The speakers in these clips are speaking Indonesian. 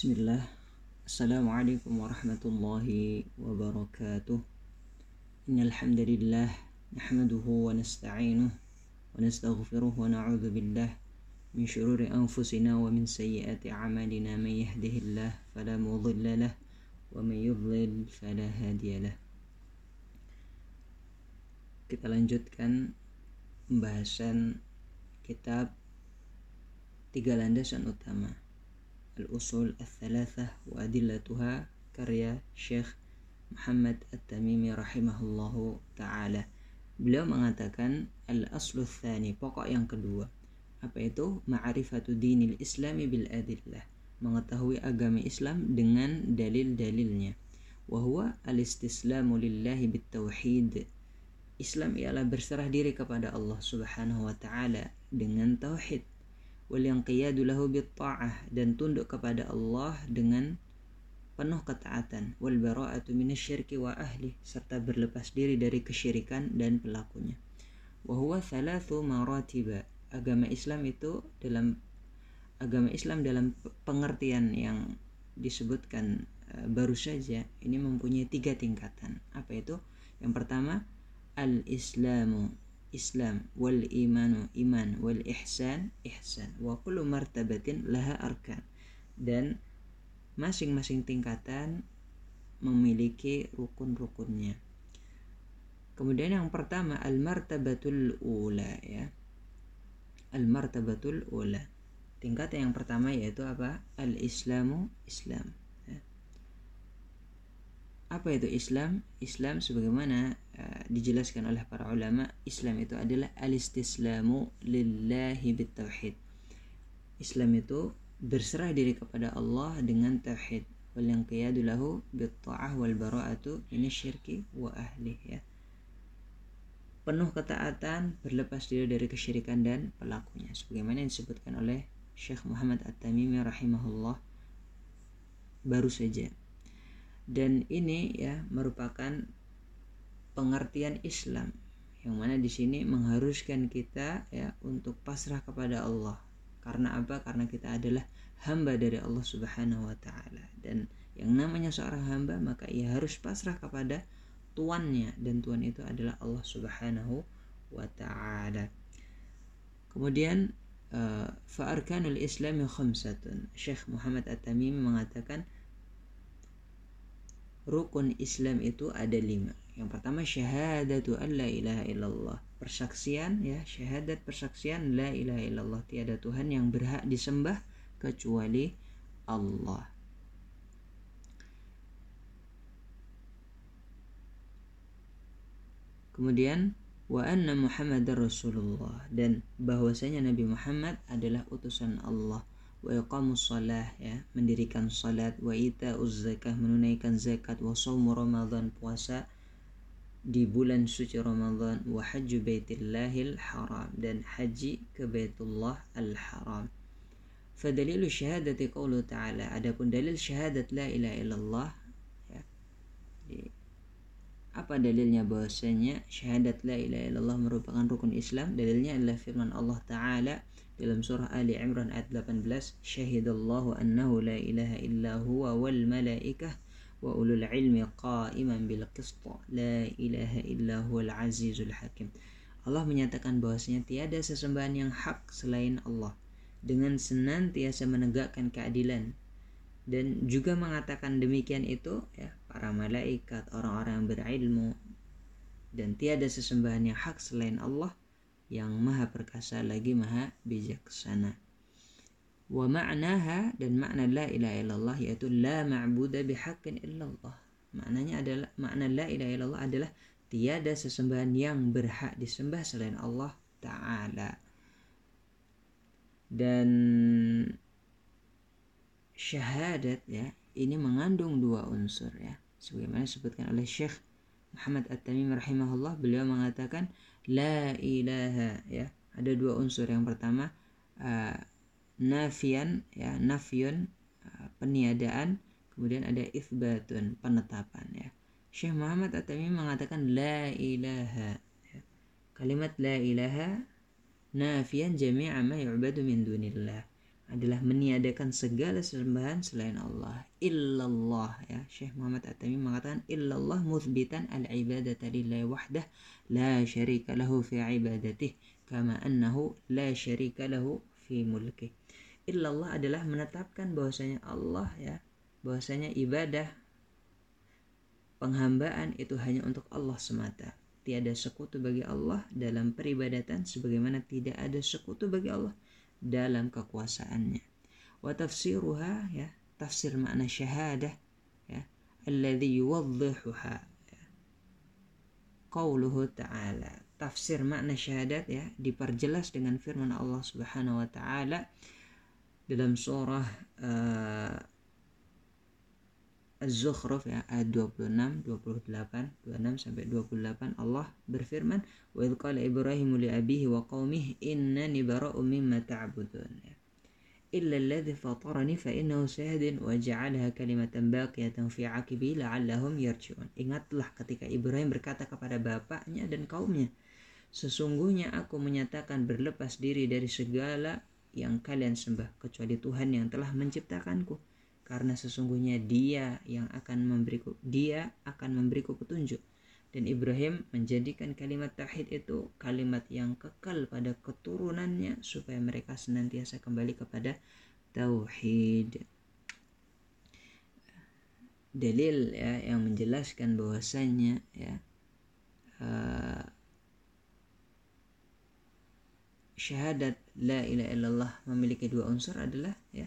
Bismillah. Assalamualaikum warahmatullahi wabarakatuh. Innalhamdulillah Nahmaduhu wa nasta'inuh Wa nastaghfiruh wa na'udhu billah Min syururi anfusina wa min sayyiati amalina. Man yahdihillah fala mudhillalah Wa man yudlil fala hadiyalah Kita lanjutkan pembahasan kitab tiga landasan utama Al-Thalathah wa Adillatuha karya Syekh Muhammad At-Tamimi rahimahullahu taala. Beliau mengatakan al-aslu tsani, pokok yang kedua. Apa itu? Ma'rifatu dinil islami bil adillah. Mengetahui agama Islam dengan dalil-dalilnya. Wa huwa al-istislamu lillahi bit tauhid. Islam ialah berserah diri kepada Allah Subhanahu wa taala dengan tauhid wal yanqiyadu lahu ta'ah dan tunduk kepada Allah dengan penuh ketaatan wal bara'atu minasyirki wa ahli serta berlepas diri dari kesyirikan dan pelakunya. Wa huwa thalathu maratiba. Agama Islam itu dalam agama Islam dalam pengertian yang disebutkan uh, baru saja ini mempunyai tiga tingkatan. Apa itu? Yang pertama al-Islamu Islam wal imanu iman wal ihsan ihsan wa kullu martabatin laha arkan dan masing-masing tingkatan memiliki rukun-rukunnya. Kemudian yang pertama al martabatul ula ya. Al martabatul ula. Tingkatan yang pertama yaitu apa? Al Islamu Islam. Apa itu Islam? Islam sebagaimana uh, dijelaskan oleh para ulama, Islam itu adalah al-istislamu lillahi bitauhid. Islam itu berserah diri kepada Allah dengan tauhid. Wal yanqiyadu lahu bitta'ah wal bara'atu ini syirki wa ahli ya. Penuh ketaatan, berlepas diri dari kesyirikan dan pelakunya. Sebagaimana yang disebutkan oleh Syekh Muhammad At-Tamimi rahimahullah baru saja dan ini ya merupakan pengertian Islam yang mana di sini mengharuskan kita ya untuk pasrah kepada Allah. Karena apa? Karena kita adalah hamba dari Allah Subhanahu wa taala. Dan yang namanya seorang hamba maka ia harus pasrah kepada tuannya dan tuan itu adalah Allah Subhanahu wa taala. Kemudian uh, fa arkanul islami khamsatun. Syekh Muhammad At-Tamimi mengatakan rukun Islam itu ada lima. Yang pertama syahadatu an la ilaha illallah. Persaksian ya, syahadat persaksian la ilaha illallah. Tiada Tuhan yang berhak disembah kecuali Allah. Kemudian wa anna Muhammadar Rasulullah dan bahwasanya Nabi Muhammad adalah utusan Allah wa iqamus salah ya mendirikan salat wa itauz zakah menunaikan zakat wa shaumu ramadan puasa di bulan suci Ramadan wa hajju baitillahil haram dan haji ke Baitullah al-Haram. Fadalilu syahadati qawlu ta'ala adapun dalil syahadat la ilaha illallah ya. apa dalilnya bahwasanya syahadat la ilaha illallah merupakan rukun Islam? Dalilnya adalah firman Allah taala dalam surah Ali Imran ayat 18 syahidallahu annahu la ilaha illa huwa wal malaikah wa ulul ilmi qa'iman bil qist. La ilaha illa huwal azizul hakim. Allah menyatakan bahwasanya tiada sesembahan yang hak selain Allah. Dengan senantiasa menegakkan keadilan. Dan juga mengatakan demikian itu ya para malaikat orang-orang yang berilmu. Dan tiada sesembahan yang hak selain Allah yang maha perkasa lagi maha bijaksana. Wa ma'naha dan makna la ilaha illallah yaitu la ma'budu bihaqqin illallah. Maknanya adalah makna la ilaha illallah adalah tiada sesembahan yang berhak disembah selain Allah taala. Dan syahadat ya ini mengandung dua unsur ya. Sebagaimana disebutkan oleh Syekh Muhammad At-Tamim rahimahullah beliau mengatakan la ilaha ya. Ada dua unsur. Yang pertama uh, nafian ya nafyun uh, peniadaan. Kemudian ada ifbatun penetapan ya. Syekh Muhammad At-Tamimi mengatakan la ilaha ya. kalimat la ilaha nafian jami'a ma yu'badu min dunillah adalah meniadakan segala sembahan selain Allah. Illallah ya. Syekh Muhammad At-Tamimi mengatakan illallah muthbitan al-ibadata lillahi wahdah la syarika lahu fi ibadatih kama annahu la syarika lahu fi mulkih. Illallah adalah menetapkan bahwasanya Allah ya, bahwasanya ibadah penghambaan itu hanya untuk Allah semata. Tiada sekutu bagi Allah dalam peribadatan sebagaimana tidak ada sekutu bagi Allah dalam kekuasaannya wa tafsiruha ya tafsir makna syahadah ya alladhi yuwaddihuha ya. qauluhu ta'ala tafsir makna syahadat ya diperjelas dengan firman Allah Subhanahu wa taala dalam surah uh, Az-Zukhruf ya ayat 26, 28, 26 sampai 28 Allah berfirman wa idh qala Ibrahim li abihi wa qaumihi innani bara'u mimma ta'budun ya. illa alladhi fatarani fa innahu sayadin wa ja'alaha kalimatan baqiyatan fi 'aqibi la'allahum yarji'un. Ingatlah ketika Ibrahim berkata kepada bapaknya dan kaumnya, sesungguhnya aku menyatakan berlepas diri dari segala yang kalian sembah kecuali Tuhan yang telah menciptakanku karena sesungguhnya dia yang akan memberiku dia akan memberiku petunjuk. Dan Ibrahim menjadikan kalimat tauhid itu kalimat yang kekal pada keturunannya supaya mereka senantiasa kembali kepada tauhid. Dalil ya yang menjelaskan bahwasanya ya uh, syahadat la ilaha illallah memiliki dua unsur adalah ya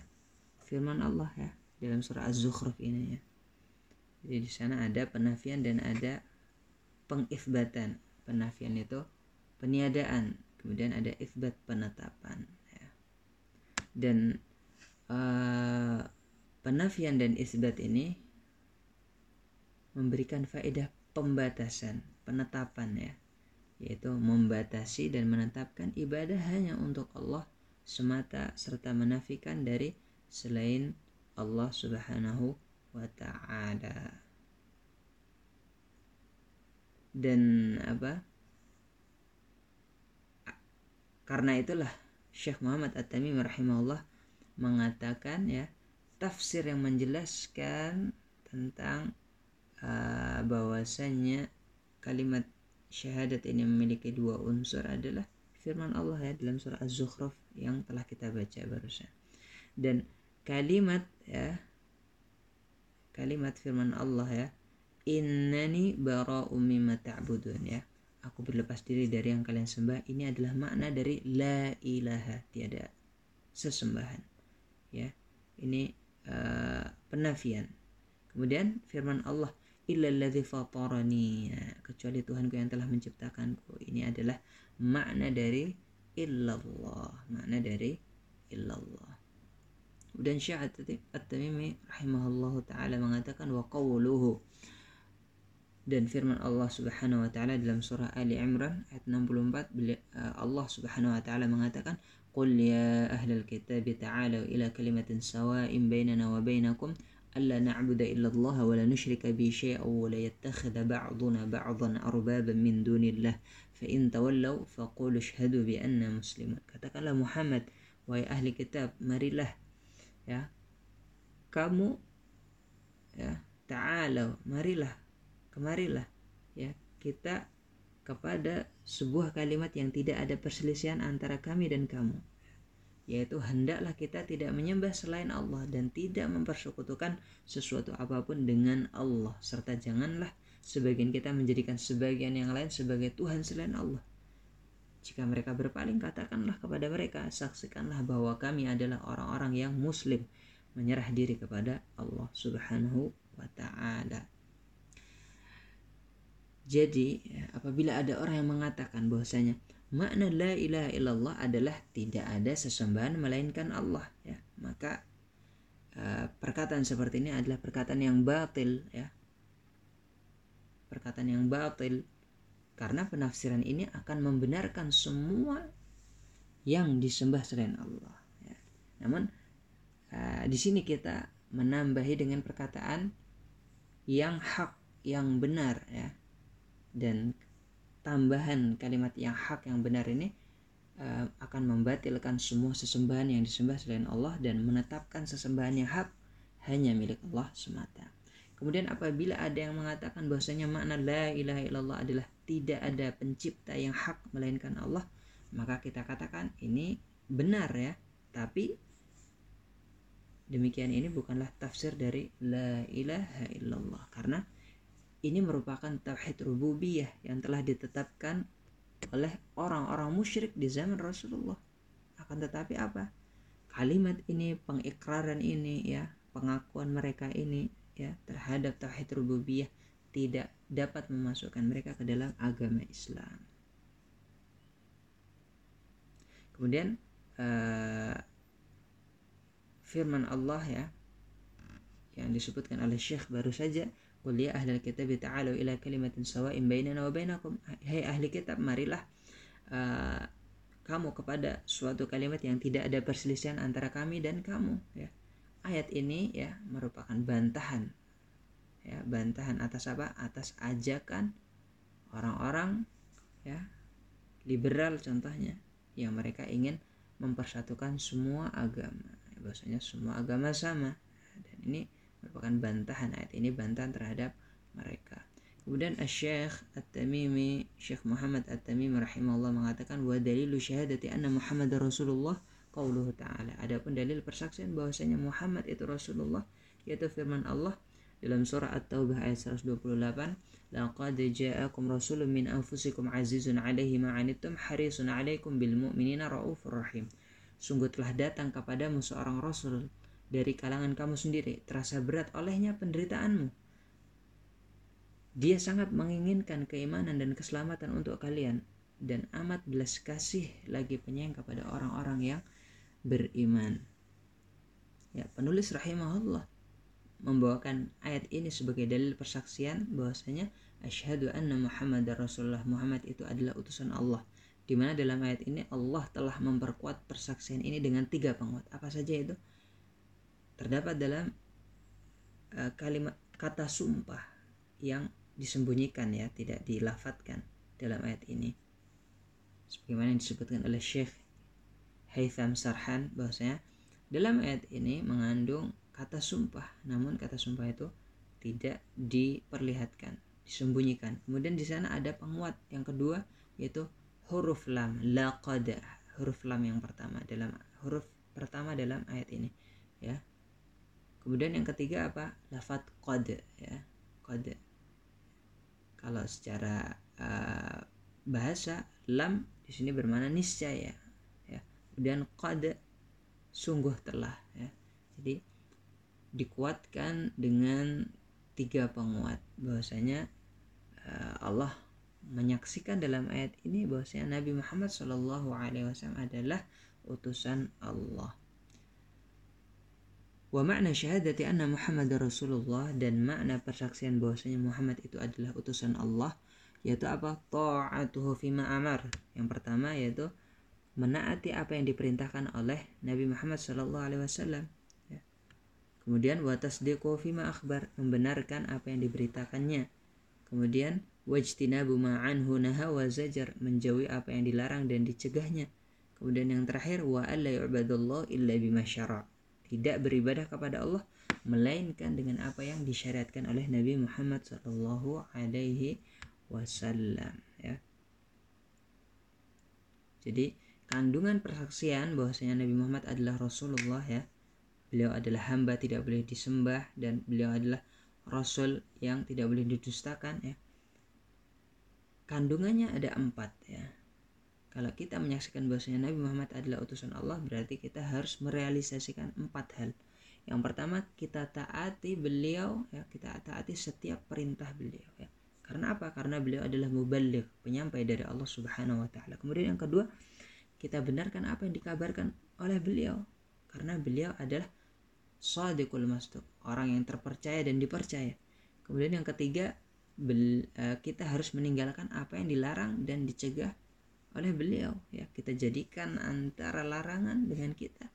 firman Allah ya dalam surah Az-Zukhruf ini ya. Jadi di sana ada penafian dan ada pengifbatan. Penafian itu peniadaan, kemudian ada ifbat penetapan ya. Dan uh, penafian dan isbat ini memberikan faedah pembatasan, penetapan ya, yaitu membatasi dan menetapkan ibadah hanya untuk Allah semata serta menafikan dari selain Allah Subhanahu wa taala. Dan apa? Karena itulah Syekh Muhammad At-Tamimi rahimahullah mengatakan ya tafsir yang menjelaskan tentang uh, bahwasannya kalimat syahadat ini memiliki dua unsur adalah firman Allah ya dalam surah Az-Zukhruf yang telah kita baca barusan. Dan kalimat ya. Kalimat firman Allah ya. Innani bara'u mimma ta'budun ya. Aku berlepas diri dari yang kalian sembah. Ini adalah makna dari la ilaha tiada sesembahan ya. Ini uh, penafian. Kemudian firman Allah illalladzi fatarani. Ya, kecuali Tuhanku yang telah menciptakanku. Ini adalah makna dari illallah. Makna dari illallah dan Syekh At-Tamimi rahimahullahu taala mengatakan wa qawluhu dan firman Allah Subhanahu wa taala dalam surah Ali Imran ayat 64 eh, Allah Subhanahu wa taala mengatakan Qul ya ahlal kitab ta'alu ila kalimatin sawa'in bainana wa bainakum alla na'budu illa Allah wa la nusyrika bi syai'an wa la yattakhidha ba'duna ba'dhan arbaban min dunillah fa in tawallaw faqulu ashhadu bi anna muslimun katakanlah Muhammad wahai ahli kitab marilah ya. Kamu ya ta'alau marilah kemarilah ya. Kita kepada sebuah kalimat yang tidak ada perselisihan antara kami dan kamu. Yaitu hendaklah kita tidak menyembah selain Allah dan tidak mempersekutukan sesuatu apa pun dengan Allah. Serta janganlah sebagian kita menjadikan sebagian yang lain sebagai Tuhan selain Allah jika mereka berpaling, katakanlah kepada mereka, saksikanlah bahwa kami adalah orang-orang yang muslim, menyerah diri kepada Allah Subhanahu wa taala. Jadi, ya, apabila ada orang yang mengatakan bahwasanya makna la ilaha illallah adalah tidak ada sesembahan melainkan Allah, ya, maka uh, perkataan seperti ini adalah perkataan yang batil, ya. Perkataan yang batil karena penafsiran ini akan membenarkan semua yang disembah selain Allah. Ya. Namun uh, di sini kita menambahi dengan perkataan yang hak, yang benar ya. Dan tambahan kalimat yang hak yang benar ini uh, akan membatalkan semua sesembahan yang disembah selain Allah dan menetapkan sesembahan yang hak hanya milik Allah semata. Kemudian apabila ada yang mengatakan bahwasanya makna la ilaha illallah adalah tidak ada pencipta yang hak melainkan Allah, maka kita katakan ini benar ya. Tapi demikian ini bukanlah tafsir dari la ilaha illallah karena ini merupakan tauhid rububiyah yang telah ditetapkan oleh orang-orang musyrik di zaman Rasulullah. Akan tetapi apa? Kalimat ini, pengikraran ini ya, pengakuan mereka ini ya terhadap tauhid rububiyah tidak dapat memasukkan mereka ke dalam agama Islam. Kemudian uh, firman Allah ya yang disebutkan oleh Syekh baru saja Qul ya ahlal kitab ta'alu ila kalimatin sawa'in bainana wa bainakum. Hai ahli kitab, marilah uh, kamu kepada suatu kalimat yang tidak ada perselisihan antara kami dan kamu ya. Ayat ini ya merupakan bantahan ya, bantahan atas apa? Atas ajakan orang-orang ya liberal contohnya yang mereka ingin mempersatukan semua agama. Ya, bahwasanya semua agama sama. Dan ini merupakan bantahan ayat ini bantahan terhadap mereka. Kemudian Syekh At-Tamimi, Syekh Muhammad At-Tamimi rahimahullah mengatakan wa dalilu syahadati anna Muhammad Rasulullah qauluhu ta'ala. Adapun dalil persaksian bahwasanya Muhammad itu Rasulullah yaitu firman Allah dalam surah At-Taubah ayat 128 laqad ja'akum rasulun min anfusikum azizun 'alaihi ma 'anittum harisun 'alaikum bil mu'minina raufur rahim. Sungguh telah datang kepadamu seorang rasul dari kalangan kamu sendiri, terasa berat olehnya penderitaanmu. Dia sangat menginginkan keimanan dan keselamatan untuk kalian dan amat belas kasih lagi penyayang kepada orang-orang yang beriman. Ya, penulis rahimahullah membawakan ayat ini sebagai dalil persaksian bahwasanya asyhadu anna Muhammad Rasulullah Muhammad itu adalah utusan Allah. Di mana dalam ayat ini Allah telah memperkuat persaksian ini dengan tiga penguat. Apa saja itu? terdapat dalam uh, kalimat kata sumpah yang disembunyikan ya tidak dilafatkan dalam ayat ini sebagaimana yang disebutkan oleh Syekh Haytham Sarhan bahwasanya dalam ayat ini mengandung kata sumpah namun kata sumpah itu tidak diperlihatkan disembunyikan kemudian di sana ada penguat yang kedua yaitu huruf lam laqad huruf lam yang pertama dalam huruf pertama dalam ayat ini ya Kemudian yang ketiga apa? Lafat kode ya. Kode. Kalau secara uh, bahasa lam di sini bermana niscaya ya. Kemudian kode sungguh telah ya. Jadi dikuatkan dengan tiga penguat bahwasanya uh, Allah menyaksikan dalam ayat ini bahwasanya Nabi Muhammad Shallallahu Alaihi Wasallam adalah utusan Allah. Wa makna syahadati anna Muhammad Rasulullah dan makna persaksian bahwasanya Muhammad itu adalah utusan Allah yaitu apa? Ta'atuhu fima amar. Yang pertama yaitu menaati apa yang diperintahkan oleh Nabi Muhammad sallallahu alaihi wasallam. Kemudian wa tasdiqu fima akhbar, membenarkan apa yang diberitakannya. Kemudian wajtinabu ma'anhu naha wa zajar, menjauhi apa yang dilarang dan dicegahnya. Kemudian yang terakhir wa alla yu'badallah illa bima tidak beribadah kepada Allah melainkan dengan apa yang disyariatkan oleh Nabi Muhammad Shallallahu Alaihi Wasallam ya. Jadi kandungan persaksian bahwasanya Nabi Muhammad adalah Rasulullah ya. Beliau adalah hamba tidak boleh disembah dan beliau adalah Rasul yang tidak boleh didustakan ya. Kandungannya ada empat ya kalau kita menyaksikan bahwasanya Nabi Muhammad adalah utusan Allah, berarti kita harus merealisasikan empat hal. Yang pertama, kita taati beliau, ya, kita taati setiap perintah beliau. Ya. Karena apa? Karena beliau adalah mubalik, penyampai dari Allah Subhanahu wa taala. Kemudian yang kedua, kita benarkan apa yang dikabarkan oleh beliau. Karena beliau adalah sadiqul masduq, orang yang terpercaya dan dipercaya. Kemudian yang ketiga, eh, kita harus meninggalkan apa yang dilarang dan dicegah oleh beliau. Ya kita jadikan antara larangan dengan kita.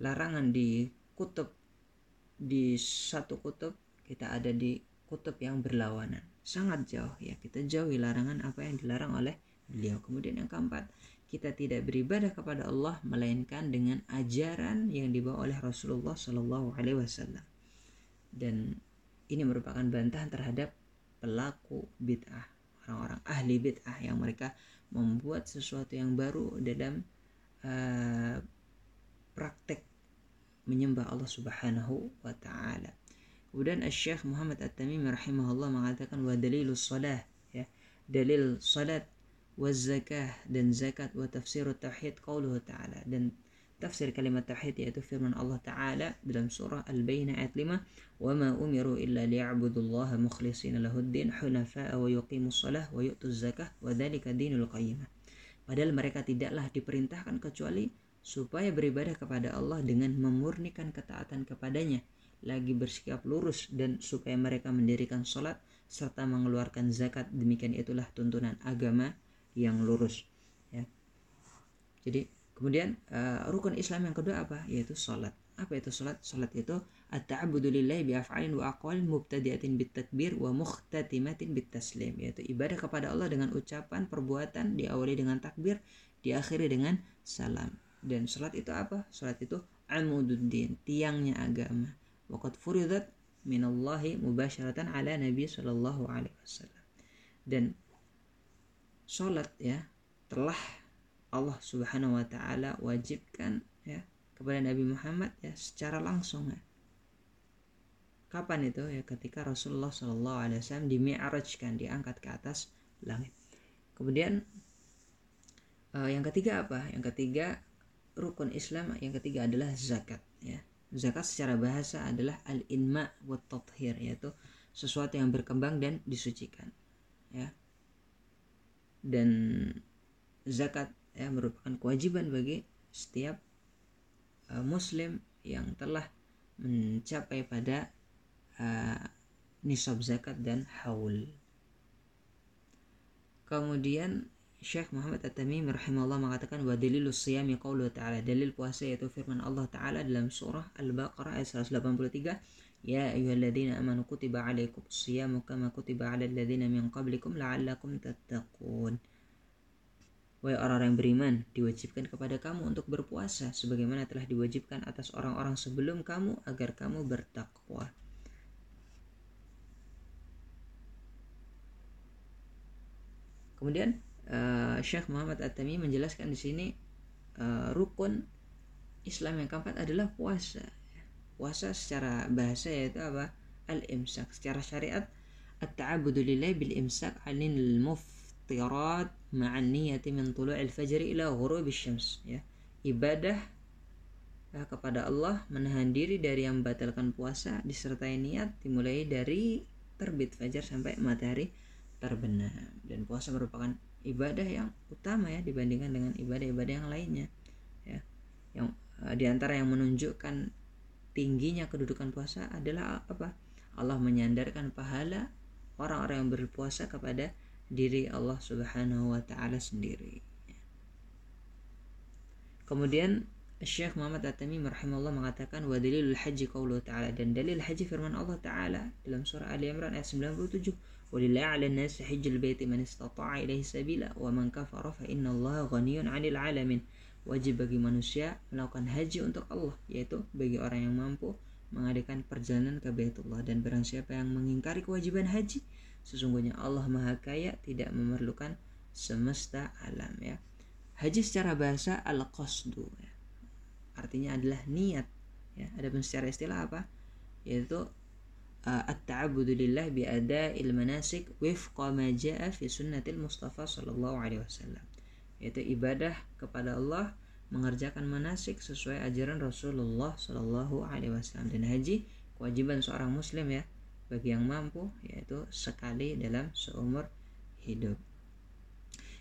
Larangan di kutub di satu kutub kita ada di kutub yang berlawanan. Sangat jauh ya. Kita jauhi larangan apa yang dilarang oleh beliau. Kemudian yang keempat kita tidak beribadah kepada Allah melainkan dengan ajaran yang dibawa oleh Rasulullah Shallallahu Alaihi Wasallam dan ini merupakan bantahan terhadap pelaku bid'ah orang-orang ahli bid'ah yang mereka membuat sesuatu yang baru dalam uh, praktek menyembah Allah Subhanahu wa taala. Kemudian Syekh Muhammad At-Tamimi rahimahullah mengatakan wa dalilus salah ya. Dalil salat wa zakah dan zakat wa tafsir tauhid qauluhu ta'ala. Dan tafsir kalimat tauhid yaitu firman Allah taala dalam surah Al-Baqarah ayat 5 wa ma umiru illa liya'budullaha mukhlishina lahuddin hunafa'a wa yuqimus shalah wa yu'tuz zakah wa dzalika dinul qayyimah. Padahal mereka tidaklah diperintahkan kecuali supaya beribadah kepada Allah dengan memurnikan ketaatan kepadanya lagi bersikap lurus dan supaya mereka mendirikan sholat serta mengeluarkan zakat. Demikian itulah tuntunan agama yang lurus ya. Jadi kemudian uh, rukun Islam yang kedua apa? Yaitu salat apa itu salat salat itu at-ta'abbudu lillahi bi af'alin wa aqwalin mubtadi'atin bit takbir wa mukhtatimatin bit taslim yaitu ibadah kepada Allah dengan ucapan perbuatan diawali dengan takbir diakhiri dengan salam. Dan salat itu apa? Salat itu amududdin tiangnya agama. Waqad furidat minallahi mubasharatan ala nabi sallallahu alaihi wasallam. Dan sholat ya telah Allah Subhanahu wa taala wajibkan ya kepada Nabi Muhammad ya secara langsung ya. Kapan itu ya ketika Rasulullah Shallallahu alaihi wasallam dimi'rajkan diangkat ke atas langit. Kemudian uh, yang ketiga apa? Yang ketiga rukun Islam yang ketiga adalah zakat ya. Zakat secara bahasa adalah al-inma wa tathhir yaitu sesuatu yang berkembang dan disucikan. Ya dan zakat ya merupakan kewajiban bagi setiap uh, muslim yang telah mencapai pada uh, nisab zakat dan haul. Kemudian Syekh Muhammad At-Tamimi rahimahullah mengatakan wa dalilus siyami qauluhu ta'ala dalil puasa yaitu firman Allah taala dalam surah Al-Baqarah ayat 183 Ya ayyuhalladzina amanu kutiba alaikum siyamu kama kutiba alal ladzina min qablikum la'allakum tattaqun. Wahai orang-orang yang beriman, diwajibkan kepada kamu untuk berpuasa sebagaimana telah diwajibkan atas orang-orang sebelum kamu agar kamu bertakwa. Kemudian uh, Syekh Muhammad At-Tami menjelaskan di sini uh, rukun Islam yang keempat adalah puasa puasa secara bahasa yaitu apa? Al-imsak. Secara syariat at-ta'abudu lillahi bil imsak 'anil muftirat ma'an niyati min tulu'il fajr ila ghurubi syams ya. Ibadah ya, kepada Allah menahan diri dari yang membatalkan puasa disertai niat dimulai dari terbit fajar sampai matahari terbenam. Dan puasa merupakan ibadah yang utama ya dibandingkan dengan ibadah-ibadah yang lainnya ya. Yang uh, di antara yang menunjukkan tingginya kedudukan puasa adalah apa? Allah menyandarkan pahala orang-orang yang berpuasa kepada diri Allah Subhanahu wa taala sendiri. Kemudian Syekh Muhammad At-Tamim rahimahullah mengatakan wa dalilul haji qaulullah ta'ala dan dalil haji firman Allah taala dalam surah Ali Imran ayat 97 walillahi 'alan nasi hajjul baiti man istata'a ilaihi sabila wa man kafara fa inna Allah ghaniyun 'anil 'alamin wajib bagi manusia melakukan haji untuk Allah yaitu bagi orang yang mampu mengadakan perjalanan ke Baitullah. Dan barang siapa yang mengingkari kewajiban haji sesungguhnya Allah Maha Kaya tidak memerlukan semesta alam ya. Haji secara bahasa al-qasdu ya. artinya adalah niat ya. Ada pun secara istilah apa? Yaitu uh, at-ta'abbudu bi ada'il manasik wifqa ma jaa fi sunnatil Mustafa sallallahu alaihi wasallam yaitu ibadah kepada Allah mengerjakan manasik sesuai ajaran Rasulullah Shallallahu Alaihi Wasallam dan haji kewajiban seorang muslim ya bagi yang mampu yaitu sekali dalam seumur hidup.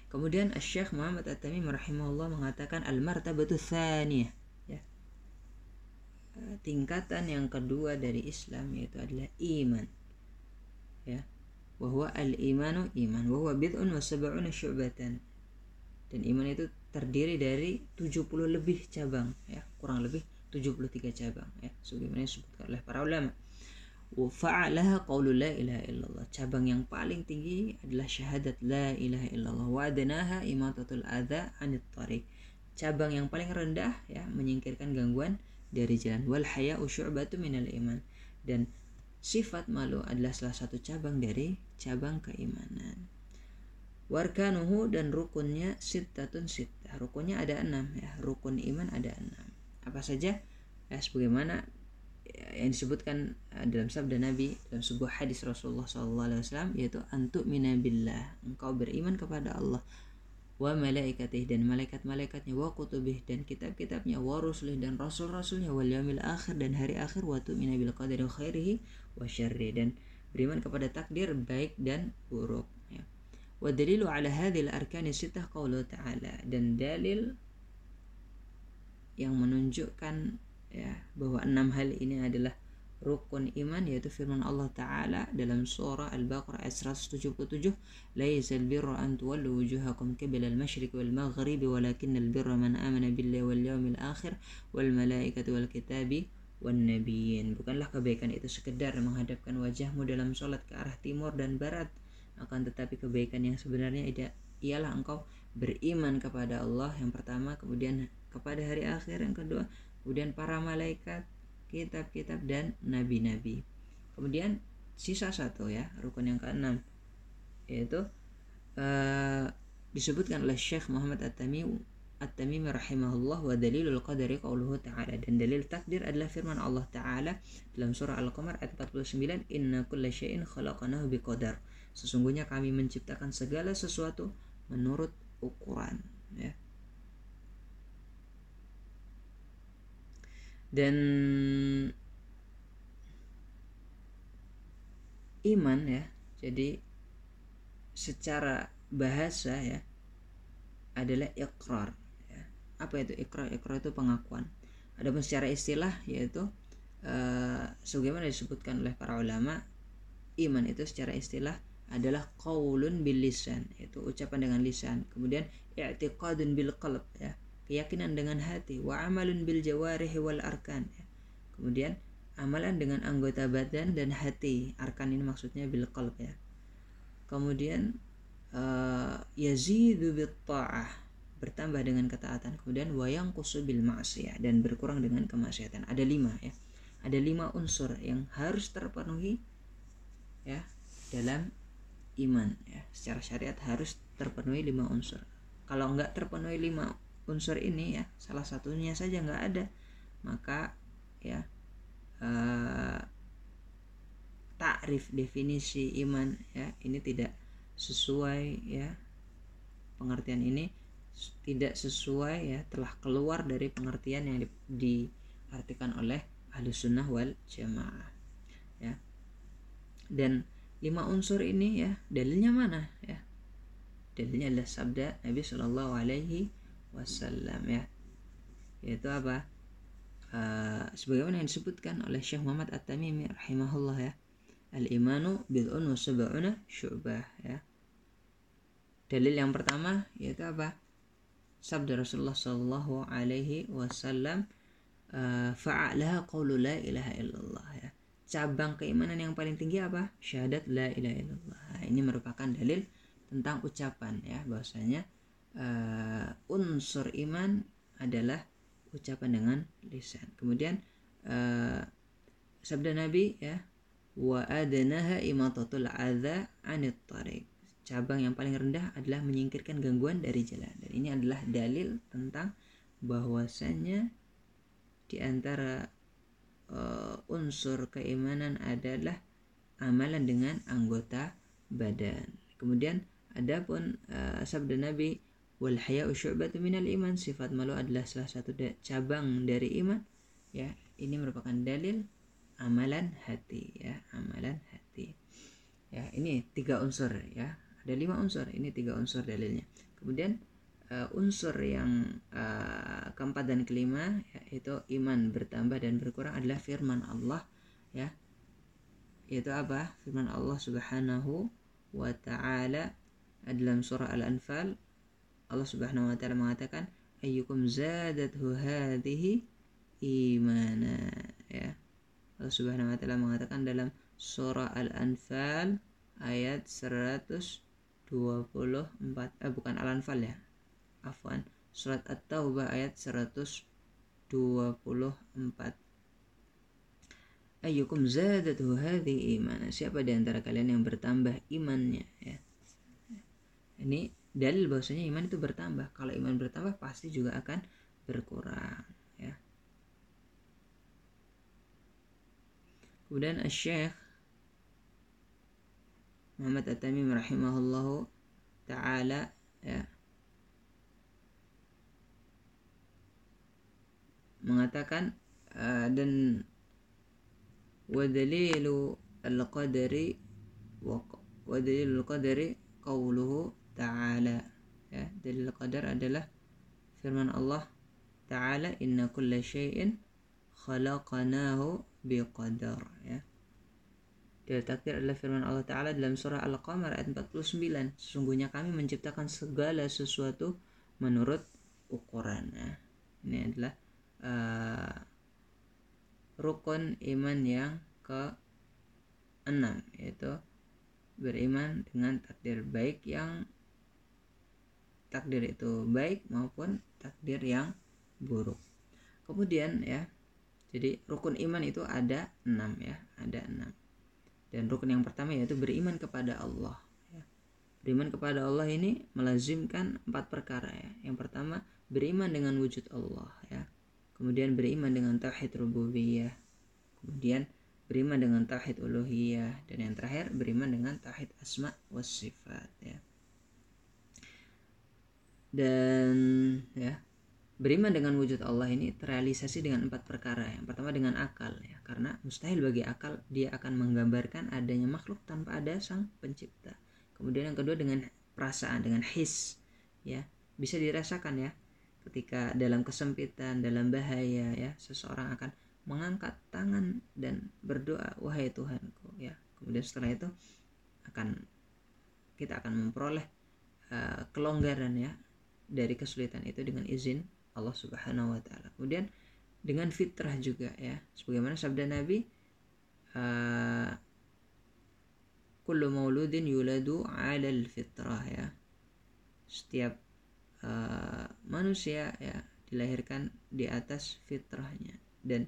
Kemudian Syekh Muhammad At-Tamim mengatakan al-martabatu tsaniyah ya. Tingkatan yang kedua dari Islam yaitu adalah iman. Ya. Bahwa al-imanu iman, bahwa bid'un wa sab'una syu'batan dan iman itu terdiri dari 70 lebih cabang ya. Kurang lebih 73 cabang ya. Sebagaimana disebutkan oleh para ulama. Fa'alaha qaulu la ilaha cabang yang paling tinggi adalah syahadat la ilaha illallah. Wa adnaha imatatul adza anit tariq. Cabang yang paling rendah ya menyingkirkan gangguan dari jalan. Wal haya usyu'batu minal iman. Dan sifat malu adalah salah satu cabang dari cabang keimanan warkanuhu dan rukunnya sittatun sittah. Rukunnya ada enam ya. Rukun iman ada enam. Apa saja? Ya sebagaimana yang disebutkan uh, dalam sabda Nabi dalam sebuah hadis Rasulullah SAW yaitu antuk minabillah engkau beriman kepada Allah. Wa malaikatih dan malaikat-malaikatnya wa kutubih dan kitab-kitabnya wa rusulih dan rasul-rasulnya wal yaumil akhir dan hari akhir wa tu'mina bil qadari khairihi wa syarri. Dan beriman kepada takdir baik dan buruk. ya. Wa dalilu ala hadhil arkani sitah qaulu ta'ala dan dalil yang menunjukkan ya bahwa enam hal ini adalah rukun iman yaitu firman Allah taala dalam surah Al-Baqarah ayat 177 laisal birra an tuwallu wujuhakum qibla al-masyriq wal maghrib walakinnal birra man amana billahi wal yawmil akhir wal malaikati wal kitabi wan nabiyyin. Bukanlah kebaikan itu sekedar menghadapkan wajahmu dalam sholat ke arah timur dan barat akan tetapi kebaikan yang sebenarnya ialah engkau beriman kepada Allah yang pertama kemudian kepada hari akhir yang kedua kemudian para malaikat, kitab-kitab dan nabi-nabi. Kemudian sisa satu ya, rukun yang keenam yaitu uh, disebutkan oleh Syekh Muhammad At-Tamimi At-Tamimi rahimahullah wa dalilul qadari qauluhu ta'ala dan dalil takdir adalah firman Allah taala dalam surah Al-Qamar ayat 49 inna kulla syai'in khalaqnahu biqadar sesungguhnya kami menciptakan segala sesuatu menurut ukuran ya. Dan iman ya jadi secara bahasa ya adalah ikrar ya. apa itu ikrar ikrar itu pengakuan. Adapun secara istilah yaitu uh, sebagaimana disebutkan oleh para ulama iman itu secara istilah adalah qaulun bil lisan yaitu ucapan dengan lisan. Kemudian i'tiqadun bil qalb ya. Keyakinan dengan hati. Wa amalun bil jawarihi wal arkan ya. kemudian amalan dengan anggota badan dan hati. Arkan ini maksudnya bil qalb ya. Kemudian uh, yazidu bit ta'ah. Bertambah dengan ketaatan. Kemudian wayang kusu bil ma'siyah. Dan berkurang dengan kemaksiatan. Ada lima ya. Ada lima unsur yang harus terpenuhi ya dalam iman ya. Secara syariat harus terpenuhi lima unsur. Kalau enggak terpenuhi lima unsur ini ya salah satunya saja nggak ada maka ya uh, takrif definisi iman ya ini tidak sesuai ya. Pengertian ini tidak sesuai ya telah keluar dari pengertian yang di, diartikan oleh ahli sunnah wal jamaah ya. Dan lima unsur ini ya. Dalilnya mana ya? Dalilnya adalah sabda Nabi Shallallahu Alaihi wasallam ya. Yaitu apa? Uh, sebagaimana yang disebutkan oleh Syekh Muhammad At-Tamimi rahimahullah ya. Al-imanu bid'un wa sab'una syu'bah ya. Dalil yang pertama yaitu apa? Sabda Rasulullah sallallahu alaihi wasallam uh, fa'alaha qawlu la ilaha illallah ya cabang keimanan yang paling tinggi apa syahadat la ilaha illallah ini merupakan dalil tentang ucapan ya bahwasanya uh, unsur iman adalah ucapan dengan lisan. Kemudian uh, sabda Nabi ya wa adnaha imatatul adza anit tariq. Cabang yang paling rendah adalah menyingkirkan gangguan dari jalan. Dan ini adalah dalil tentang bahwasanya di antara unsur keimanan adalah amalan dengan anggota badan. Kemudian adapun uh, sabda Nabi wal haya'u syu'batu minal iman sifat malu adalah salah satu cabang dari iman ya. Ini merupakan dalil amalan hati ya amalan hati. Ya ini tiga unsur ya. Ada lima unsur ini tiga unsur dalilnya. Kemudian uh, unsur yang uh, keempat dan kelima yaitu iman bertambah dan berkurang adalah firman Allah ya. Yaitu apa? Firman Allah subhanahu wa ta'ala dalam surah al-anfal Allah Subhanahu wa taala mengatakan ayyukum zadathu hadhihi imana ya. Allah Subhanahu wa taala mengatakan dalam surah Al-Anfal ayat 124 eh bukan Al-Anfal ya afwan. Surat At-Taubah ayat 124 ayyukum zadatu hadhi iman. Siapa di antara kalian yang bertambah imannya ya? Ini dalil bahwasanya iman itu bertambah. Kalau iman bertambah pasti juga akan berkurang ya. Kemudian Syekh Muhammad At-Tamim rahimahullahu taala ya mengatakan uh, dan wadalilu al-qadari wa wadalilu al-qadari qawluhu ta'ala ya dalil qadar adalah firman Allah ta'ala inna kulla syai'in khalaqnahu biqadar ya Dalil takdir adalah firman Allah Ta'ala dalam surah Al-Qamar ayat 49. Sesungguhnya kami menciptakan segala sesuatu menurut ukuran. Nah, ini adalah uh, rukun iman yang ke enam yaitu beriman dengan takdir baik yang takdir itu baik maupun takdir yang buruk. Kemudian ya, jadi rukun iman itu ada enam ya, ada enam. Dan rukun yang pertama yaitu beriman kepada Allah. Ya. Beriman kepada Allah ini melazimkan empat perkara ya. Yang pertama beriman dengan wujud Allah ya. Kemudian beriman dengan tauhid rububiyah. Kemudian beriman dengan tauhid uluhiyah dan yang terakhir beriman dengan tauhid asma was sifat ya. Dan ya, beriman dengan wujud Allah ini terrealisasi dengan empat perkara. Yang pertama dengan akal ya, karena mustahil bagi akal dia akan menggambarkan adanya makhluk tanpa ada sang pencipta. Kemudian yang kedua dengan perasaan, dengan his ya, bisa dirasakan ya ketika dalam kesempitan, dalam bahaya ya, seseorang akan mengangkat tangan dan berdoa wahai Tuhanku ya. Kemudian setelah itu akan kita akan memperoleh uh, kelonggaran ya dari kesulitan itu dengan izin Allah Subhanahu wa taala. Kemudian dengan fitrah juga ya. Sebagaimana sabda Nabi uh, kullu mauludin yuladu 'alal fitrah ya. Setiap uh, manusia ya dilahirkan di atas fitrahnya. Dan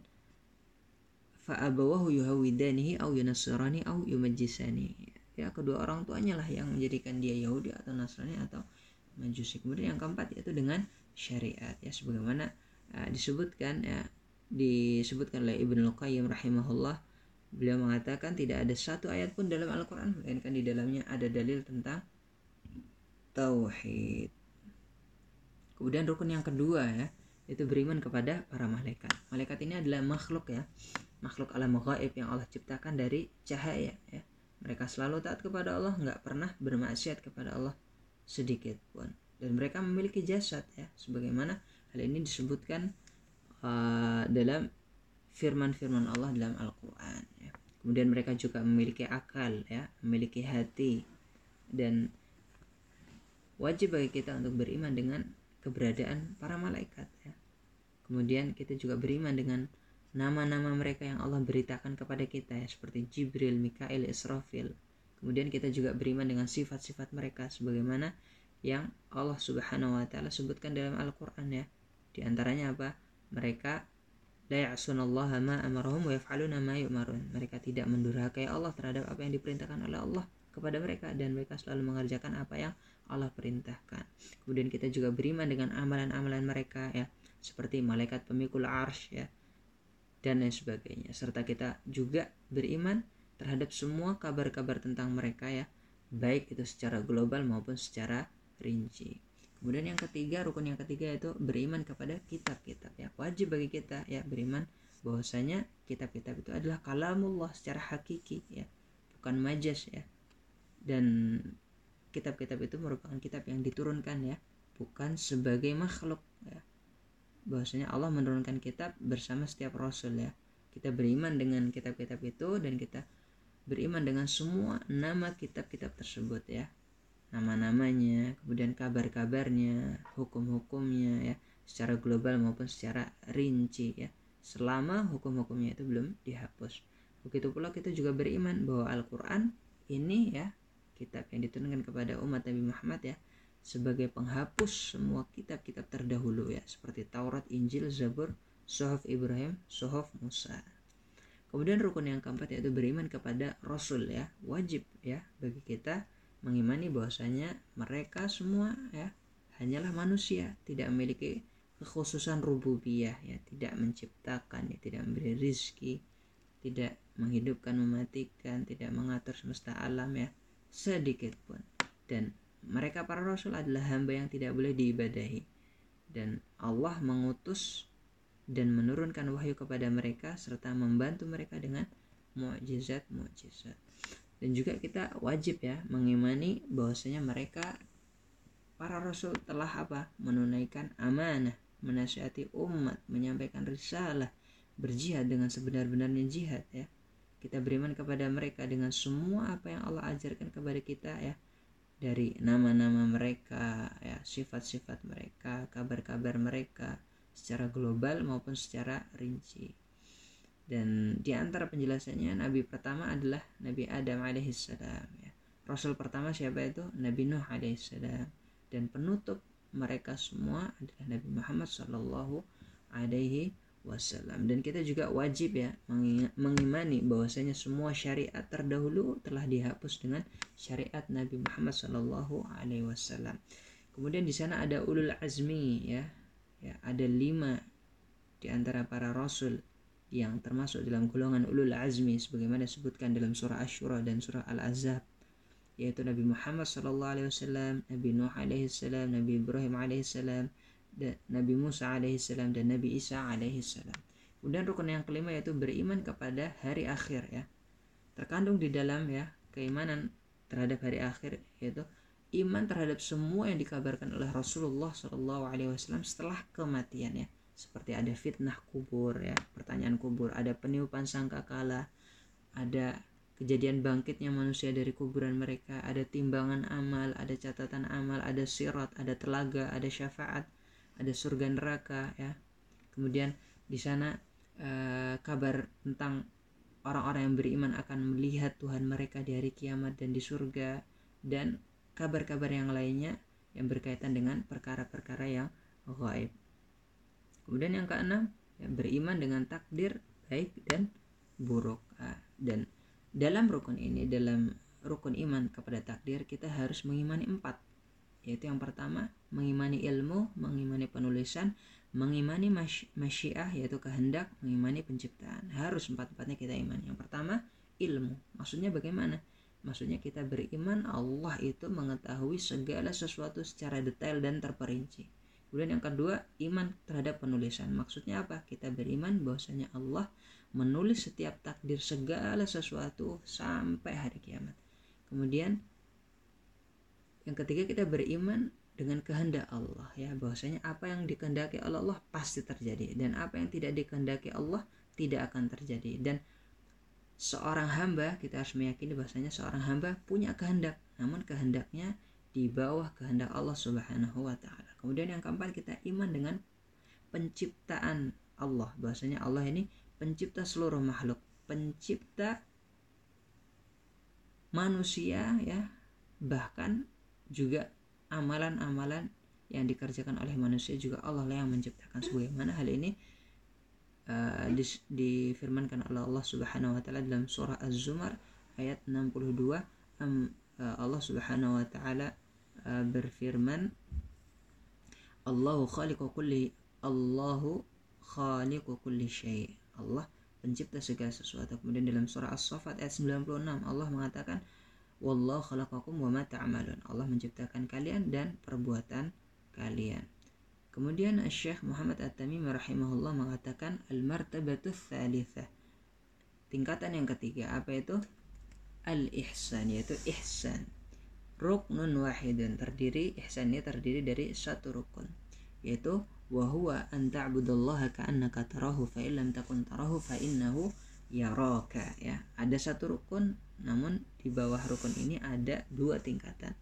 fa'abawahu yuhawidanihi au yunasrani au yumajjisani ya kedua orang tuanya lah yang menjadikan dia Yahudi atau Nasrani atau Majusi. Kemudian yang keempat yaitu dengan syariat. Ya sebagaimana uh, disebutkan ya disebutkan oleh Ibnu Qayyim rahimahullah beliau mengatakan tidak ada satu ayat pun dalam Al-Qur'an melainkan di dalamnya ada dalil tentang tauhid. Kemudian rukun yang kedua ya itu beriman kepada para malaikat. Malaikat ini adalah makhluk ya, makhluk alam gaib yang Allah ciptakan dari cahaya ya. Mereka selalu taat kepada Allah, nggak pernah bermaksiat kepada Allah sedikit pun dan mereka memiliki jasad ya sebagaimana hal ini disebutkan uh, dalam firman-firman Allah dalam Al-Qur'an ya. Kemudian mereka juga memiliki akal ya, memiliki hati dan wajib bagi kita untuk beriman dengan keberadaan para malaikat ya. Kemudian kita juga beriman dengan nama-nama mereka yang Allah beritakan kepada kita ya seperti Jibril, Mikail, Israfil. Kemudian kita juga beriman dengan sifat-sifat mereka sebagaimana yang Allah Subhanahu wa taala sebutkan dalam Al-Qur'an ya. Di antaranya apa? Mereka la ya'sunallaha ma amarahum wa yaf'aluna ma yu'marun. Mereka tidak mendurhakai Allah terhadap apa yang diperintahkan oleh Allah kepada mereka dan mereka selalu mengerjakan apa yang Allah perintahkan. Kemudian kita juga beriman dengan amalan-amalan mereka ya, seperti malaikat pemikul arsh ya dan lain sebagainya. Serta kita juga beriman terhadap semua kabar-kabar tentang mereka ya, baik itu secara global maupun secara rinci. Kemudian yang ketiga, rukun yang ketiga yaitu beriman kepada kitab-kitab ya. Wajib bagi kita ya beriman bahwasanya kitab-kitab itu adalah kalamullah secara hakiki ya, bukan majas ya. Dan kitab-kitab itu merupakan kitab yang diturunkan ya, bukan sebagai makhluk ya. Bahwasanya Allah menurunkan kitab bersama setiap rasul ya. Kita beriman dengan kitab-kitab itu dan kita beriman dengan semua nama kitab-kitab tersebut ya nama-namanya, kemudian kabar-kabarnya, hukum-hukumnya ya, secara global maupun secara rinci ya. Selama hukum-hukumnya itu belum dihapus. begitu pula kita juga beriman bahwa Al-Qur'an ini ya kitab yang diturunkan kepada umat Nabi Muhammad ya sebagai penghapus semua kitab-kitab terdahulu ya seperti Taurat, Injil, Zabur, Sohaf Ibrahim, Sohaf Musa. Kemudian rukun yang keempat yaitu beriman kepada Rasul ya wajib ya bagi kita mengimani bahwasanya mereka semua ya hanyalah manusia tidak memiliki kekhususan rububiyah ya tidak menciptakan ya tidak memberi rizki tidak menghidupkan mematikan tidak mengatur semesta alam ya sedikit pun dan mereka para rasul adalah hamba yang tidak boleh diibadahi dan Allah mengutus dan menurunkan wahyu kepada mereka serta membantu mereka dengan mukjizat-mukjizat. Dan juga kita wajib ya mengimani bahwasanya mereka para rasul telah apa? menunaikan amanah, menasihati umat, menyampaikan risalah, berjihad dengan sebenar-benarnya jihad ya. Kita beriman kepada mereka dengan semua apa yang Allah ajarkan kepada kita ya. Dari nama-nama mereka ya sifat-sifat mereka kabar-kabar mereka secara global maupun secara rinci. Dan di antara penjelasannya nabi pertama adalah Nabi Adam alaihissalam ya. Rasul pertama siapa itu? Nabi Nuh alaihissalam dan penutup mereka semua adalah Nabi Muhammad sallallahu alaihi wasallam dan kita juga wajib ya mengimani bahwasanya semua syariat terdahulu telah dihapus dengan syariat Nabi Muhammad Shallallahu Alaihi Wasallam. Kemudian di sana ada ulul azmi ya, ya ada lima di antara para rasul yang termasuk dalam golongan ulul azmi sebagaimana disebutkan dalam surah Ashura dan surah Al-Azab yaitu Nabi Muhammad sallallahu alaihi wasallam, Nabi Nuh alaihi salam, Nabi Ibrahim alaihi salam, Nabi Musa alaihissalam dan Nabi Isa alaihissalam. Kemudian rukun yang kelima yaitu beriman kepada hari akhir ya. Terkandung di dalam ya keimanan terhadap hari akhir yaitu iman terhadap semua yang dikabarkan oleh Rasulullah Shallallahu Alaihi Wasallam setelah kematian ya. Seperti ada fitnah kubur ya, pertanyaan kubur, ada peniupan sangkakala, ada kejadian bangkitnya manusia dari kuburan mereka, ada timbangan amal, ada catatan amal, ada sirat, ada telaga, ada syafaat, ada surga neraka ya kemudian di sana uh, kabar tentang orang-orang yang beriman akan melihat Tuhan mereka di hari kiamat dan di surga dan kabar-kabar yang lainnya yang berkaitan dengan perkara-perkara yang gaib. Kemudian yang keenam, ya, beriman dengan takdir baik dan buruk. Nah, dan dalam rukun ini, dalam rukun iman kepada takdir, kita harus mengimani empat yaitu yang pertama mengimani ilmu, mengimani penulisan, mengimani masyiah yaitu kehendak, mengimani penciptaan. Harus empat-empatnya kita iman. Yang pertama ilmu. Maksudnya bagaimana? Maksudnya kita beriman Allah itu mengetahui segala sesuatu secara detail dan terperinci. Kemudian yang kedua, iman terhadap penulisan. Maksudnya apa? Kita beriman bahwasanya Allah menulis setiap takdir segala sesuatu sampai hari kiamat. Kemudian yang ketiga kita beriman dengan kehendak Allah ya. Bahwasanya apa yang dikehendaki oleh Allah pasti terjadi dan apa yang tidak dikehendaki Allah tidak akan terjadi. Dan seorang hamba kita harus meyakini bahwasanya seorang hamba punya kehendak namun kehendaknya di bawah kehendak Allah Subhanahu wa taala. Kemudian yang keempat kita iman dengan penciptaan Allah. Bahwasanya Allah ini pencipta seluruh makhluk, pencipta manusia ya. Bahkan juga amalan-amalan yang dikerjakan oleh manusia juga Allah lah yang menciptakan. Sebagaimana hal ini uh, difirmankan oleh Allah Subhanahu wa taala dalam surah Az-Zumar ayat 62 um, uh, Allah Subhanahu wa taala uh, berfirman Allahu khaliqu kulli Allahu khaliqu kulli syai. Allah pencipta segala sesuatu. Kemudian dalam surah As-Saffat ayat 96 Allah mengatakan Wallahu khalaqakum wa ma ta'malun. Allah menciptakan kalian dan perbuatan kalian. Kemudian Syekh Muhammad At-Tamimi rahimahullah mengatakan al-martabatu tsalitsah. Tingkatan yang ketiga apa itu? Al-ihsan yaitu ihsan. Ruknun wahidun terdiri ihsan ini terdiri dari satu rukun yaitu wa huwa an ta'budallaha ka'annaka tarahu fa illam takun tarahu fa innahu yaraka ya. Ada satu rukun namun di bawah rukun ini ada dua tingkatan.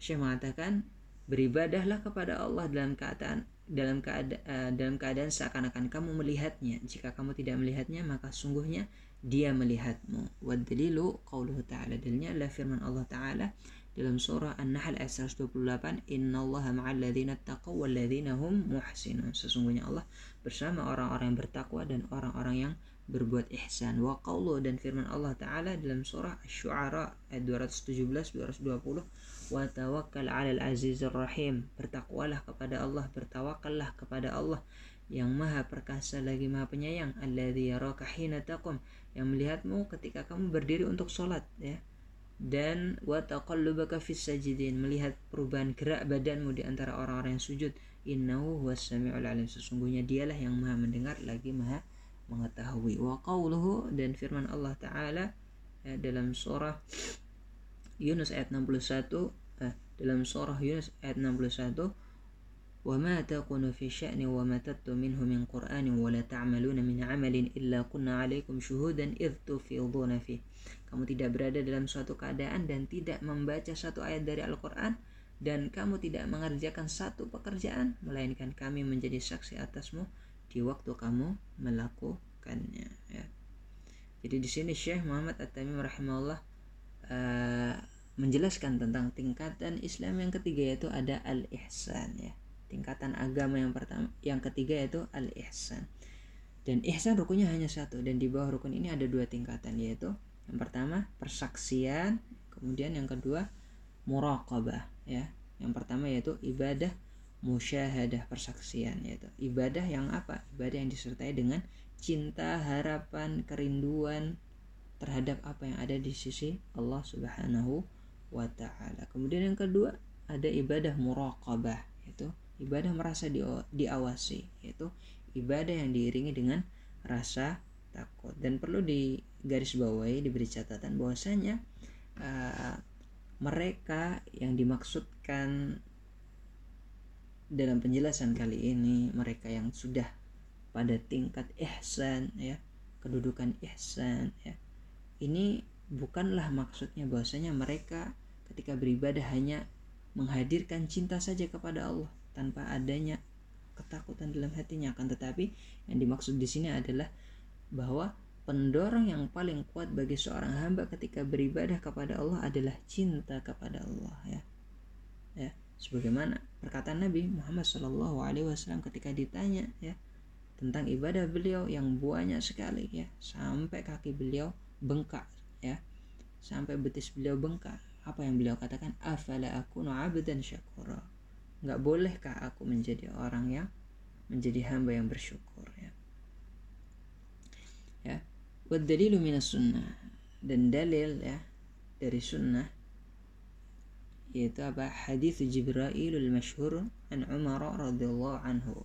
Syekh mengatakan beribadahlah kepada Allah dalam keadaan dalam keadaan uh, dalam keadaan seakan-akan kamu melihatnya. Jika kamu tidak melihatnya maka sungguhnya dia melihatmu. Wa dalilu qauluhu ta'ala. Dalilnya adalah firman Allah taala dalam surah An-Nahl ayat 128 innallaha ma'al ladzina taqaw wal ladzina hum muhsinun. Sesungguhnya Allah bersama orang-orang yang bertakwa dan orang-orang yang berbuat ihsan. Wa qawlu dan firman Allah taala dalam surah Asy-Syu'ara ayat 217 220 wa tawakkal 'alal azizir rahim. Bertakwalah kepada Allah bertawakallah kepada Allah yang maha perkasa lagi maha penyayang alladzi yaraka hina taqum. Yang melihatmu ketika kamu berdiri untuk sholat ya. Dan wa taqallubaka fis sajidin. Melihat perubahan gerak badanmu di antara orang-orang yang sujud innahu huwas samiul alim. Sesungguhnya dialah yang maha mendengar lagi maha mengetahui. Wa qawluhu dan firman Allah taala ya, dalam surah Yunus ayat 61 eh, dalam surah Yunus ayat 61 eh, wa ma taqunu fi sya'ni wa ma tattu minhu min qur'anin wa la ta'maluna min 'amalin illa kunna 'alaikum syuhudan idh tufiduna fi. Kamu tidak berada dalam suatu keadaan dan tidak membaca satu ayat dari Al-Qur'an dan kamu tidak mengerjakan satu pekerjaan melainkan kami menjadi saksi atasmu di waktu kamu melakukannya ya. Jadi di sini Syekh Muhammad At-Tamim rahimahullah uh, menjelaskan tentang tingkatan Islam yang ketiga yaitu ada al-ihsan ya. Tingkatan agama yang pertama yang ketiga yaitu al-ihsan. Dan ihsan rukunnya hanya satu dan di bawah rukun ini ada dua tingkatan yaitu yang pertama persaksian, kemudian yang kedua muraqabah ya. Yang pertama yaitu ibadah musyahadah persaksian yaitu. Ibadah yang apa? Ibadah yang disertai dengan cinta harapan kerinduan terhadap apa yang ada di sisi Allah Subhanahu wa taala. Kemudian yang kedua ada ibadah muraqabah yaitu ibadah merasa di, diawasi yaitu ibadah yang diiringi dengan rasa takut. Dan perlu digarisbawahi diberi catatan bahwasanya uh, mereka yang dimaksudkan dalam penjelasan kali ini mereka yang sudah pada tingkat ihsan ya kedudukan ihsan ya. Ini bukanlah maksudnya bahwasanya mereka ketika beribadah hanya menghadirkan cinta saja kepada Allah tanpa adanya ketakutan dalam hatinya akan tetapi yang dimaksud di sini adalah bahwa pendorong yang paling kuat bagi seorang hamba ketika beribadah kepada Allah adalah cinta kepada Allah ya. Ya sebagaimana perkataan Nabi Muhammad Shallallahu Alaihi Wasallam ketika ditanya ya tentang ibadah beliau yang banyak sekali ya sampai kaki beliau bengkak ya sampai betis beliau bengkak apa yang beliau katakan? Afala aku abdan syakura. Nggak bolehkah aku menjadi orang yang menjadi hamba yang bersyukur ya? Ya dalilu minas sunnah. Dan dalil ya dari sunnah yaitu apa hadis Jibrailul masyhur an Umar radhiyallahu anhu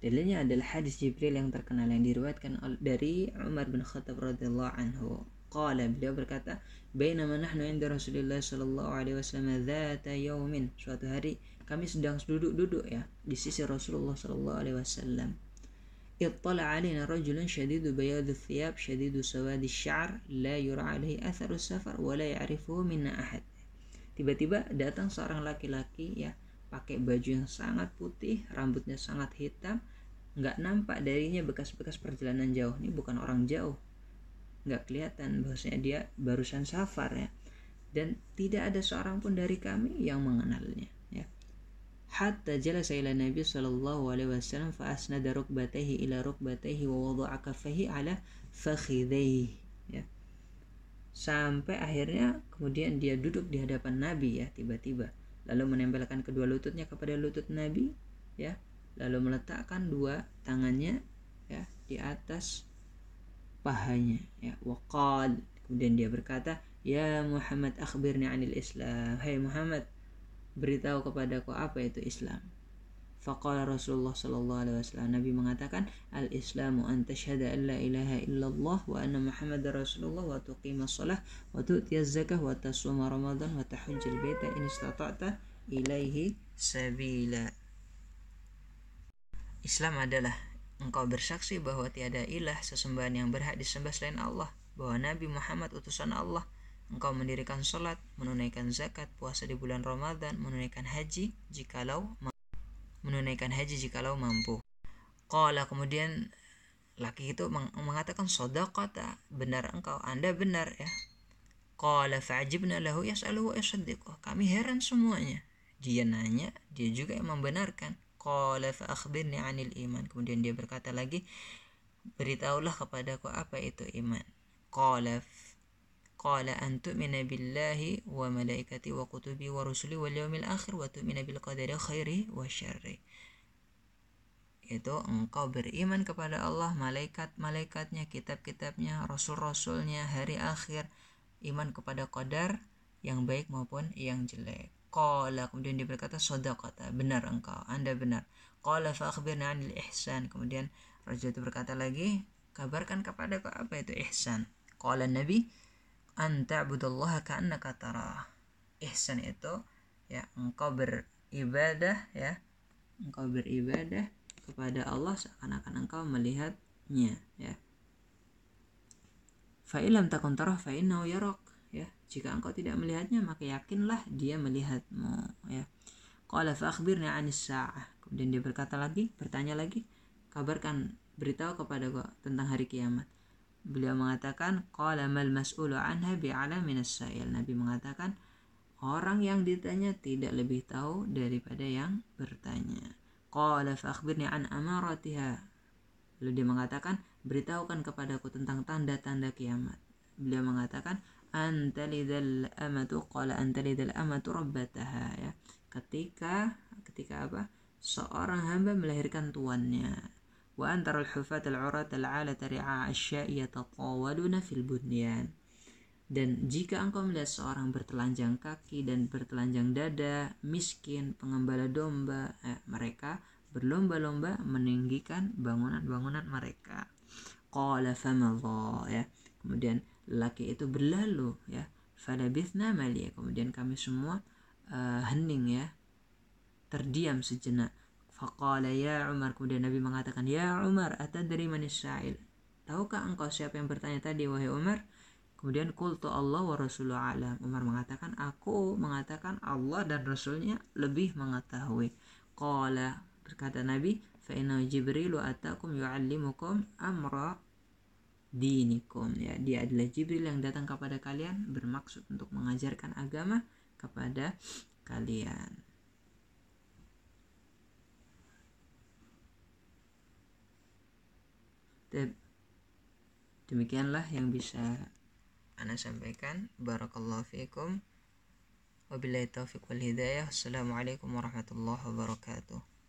dalilnya adalah hadis Jibril yang terkenal yang diriwayatkan dari Umar bin Khattab radhiyallahu anhu qala beliau berkata bainama nahnu inda Rasulullah sallallahu alaihi wasallam dzata yaumin suatu hari kami sedang duduk-duduk ya di sisi Rasulullah sallallahu alaihi wasallam اطلع علينا رجل شديد بياض الثياب شديد سواد الشعر لا يرى عليه أثر السفر ولا يعرفه منا أحد tiba-tiba datang seorang laki-laki ya pakai baju yang sangat putih rambutnya sangat hitam nggak nampak darinya bekas-bekas perjalanan jauh. Ini bukan orang jauh. Nggak kelihatan bahwasanya dia barusan safar ya. Dan tidak ada seorang pun dari kami yang mengenalnya ya. Hatta jalasa ila nabi sallallahu alaihi wasallam fa asnada rukbatayhi ila rukbatayhi wa wada'a kaffayhi ala fakhidayhi sampai akhirnya kemudian dia duduk di hadapan Nabi ya tiba-tiba. Lalu menempelkan kedua lututnya kepada lutut Nabi ya. Lalu meletakkan dua tangannya ya di atas pahanya ya. Waqal kemudian dia berkata ya Muhammad akhbirni anil Islam. Hai Muhammad beritahu kepadaku apa itu Islam Faqala Rasulullah sallallahu alaihi wasallam Nabi mengatakan al-islamu an tashhada an la ilaha illallah wa anna Muhammadar Rasulullah wa tuqima shalah wa tu'ti zakah wa tasuma Ramadan wa tahujjal baita in istata'ta ilaihi sabila. Islam adalah engkau bersaksi bahwa tiada ilah sesembahan yang berhak disembah selain Allah, bahwa Nabi Muhammad utusan Allah, engkau mendirikan sholat, menunaikan zakat, puasa di bulan Ramadan, menunaikan haji jikalau menunaikan haji jikalau mampu. Qala kemudian laki itu mengatakan sodaqata benar engkau anda benar ya. Qala fa'ajibna lahu yas'aluhu wa yusaddiquh kami heran semuanya. Dia nanya dia juga yang membenarkan. Qala fa'akhbirni 'anil iman. Kemudian dia berkata lagi beritahulah kepadaku apa itu iman. Qala Qala an tu'mina billahi wa malaikati wa kutubi wa rusuli wal yawmil akhir wa tu'mina bil qadari khairi wa syarri itu engkau beriman kepada Allah, malaikat-malaikatnya, kitab-kitabnya, rasul-rasulnya, hari akhir, iman kepada qadar yang baik maupun yang jelek. Qala kemudian dia berkata kata benar engkau, Anda benar. Qala fa akhbirna 'anil ihsan. Kemudian raja itu berkata lagi, kabarkan kepada apa itu ihsan. Qala Nabi an ta'budallaha ka'annaka tarah. Ihsan itu ya engkau beribadah ya. Engkau beribadah kepada Allah seakan-akan engkau melihatnya ya. Fa'ilam takun tarah fa'innahu yarok ya. Jika engkau tidak melihatnya maka yakinlah dia melihatmu ya. Qala fa akhbirni 'anis sa'ah. Kemudian dia berkata lagi bertanya lagi kabarkan beritahu kepada gua tentang hari kiamat beliau mengatakan qala mal mas'ulu anha bi'ala minas sa'il nabi mengatakan orang yang ditanya tidak lebih tahu daripada yang bertanya Qala fa'akhbirni an amaratiha. Lalu dia mengatakan, beritahukan kepadaku tentang tanda-tanda kiamat. Beliau mengatakan, antalidal amatu qala antalidal amatu rabbataha ya. Ketika ketika apa? Seorang hamba melahirkan tuannya. Antara al-hufat al-urat al-alata ri'a asya'i yatatawaluna fil bunyan dan jika engkau melihat seorang bertelanjang kaki dan bertelanjang dada, miskin, pengembala domba, eh, mereka berlomba-lomba meninggikan bangunan-bangunan mereka. Qala famadha ya. Kemudian laki itu berlalu ya. Falabithna malia. Kemudian kami semua uh, hening ya. Terdiam sejenak. Faqala ya Umar. Kemudian Nabi mengatakan, "Ya Umar, atadri man Tahukah engkau siapa yang bertanya tadi wahai Umar? Kemudian kultu Allah wa Rasuluh alam. Umar mengatakan, aku mengatakan Allah dan Rasulnya lebih mengetahui. Qala berkata Nabi, fa inna Jibril atakum yu'allimukum amra dinikum. Ya, dia adalah Jibril yang datang kepada kalian bermaksud untuk mengajarkan agama kepada kalian. Demikianlah yang bisa ana sampaikan. Barakallahu fiikum wabillahi taufiq wal hidayah. Assalamualaikum warahmatullahi wabarakatuh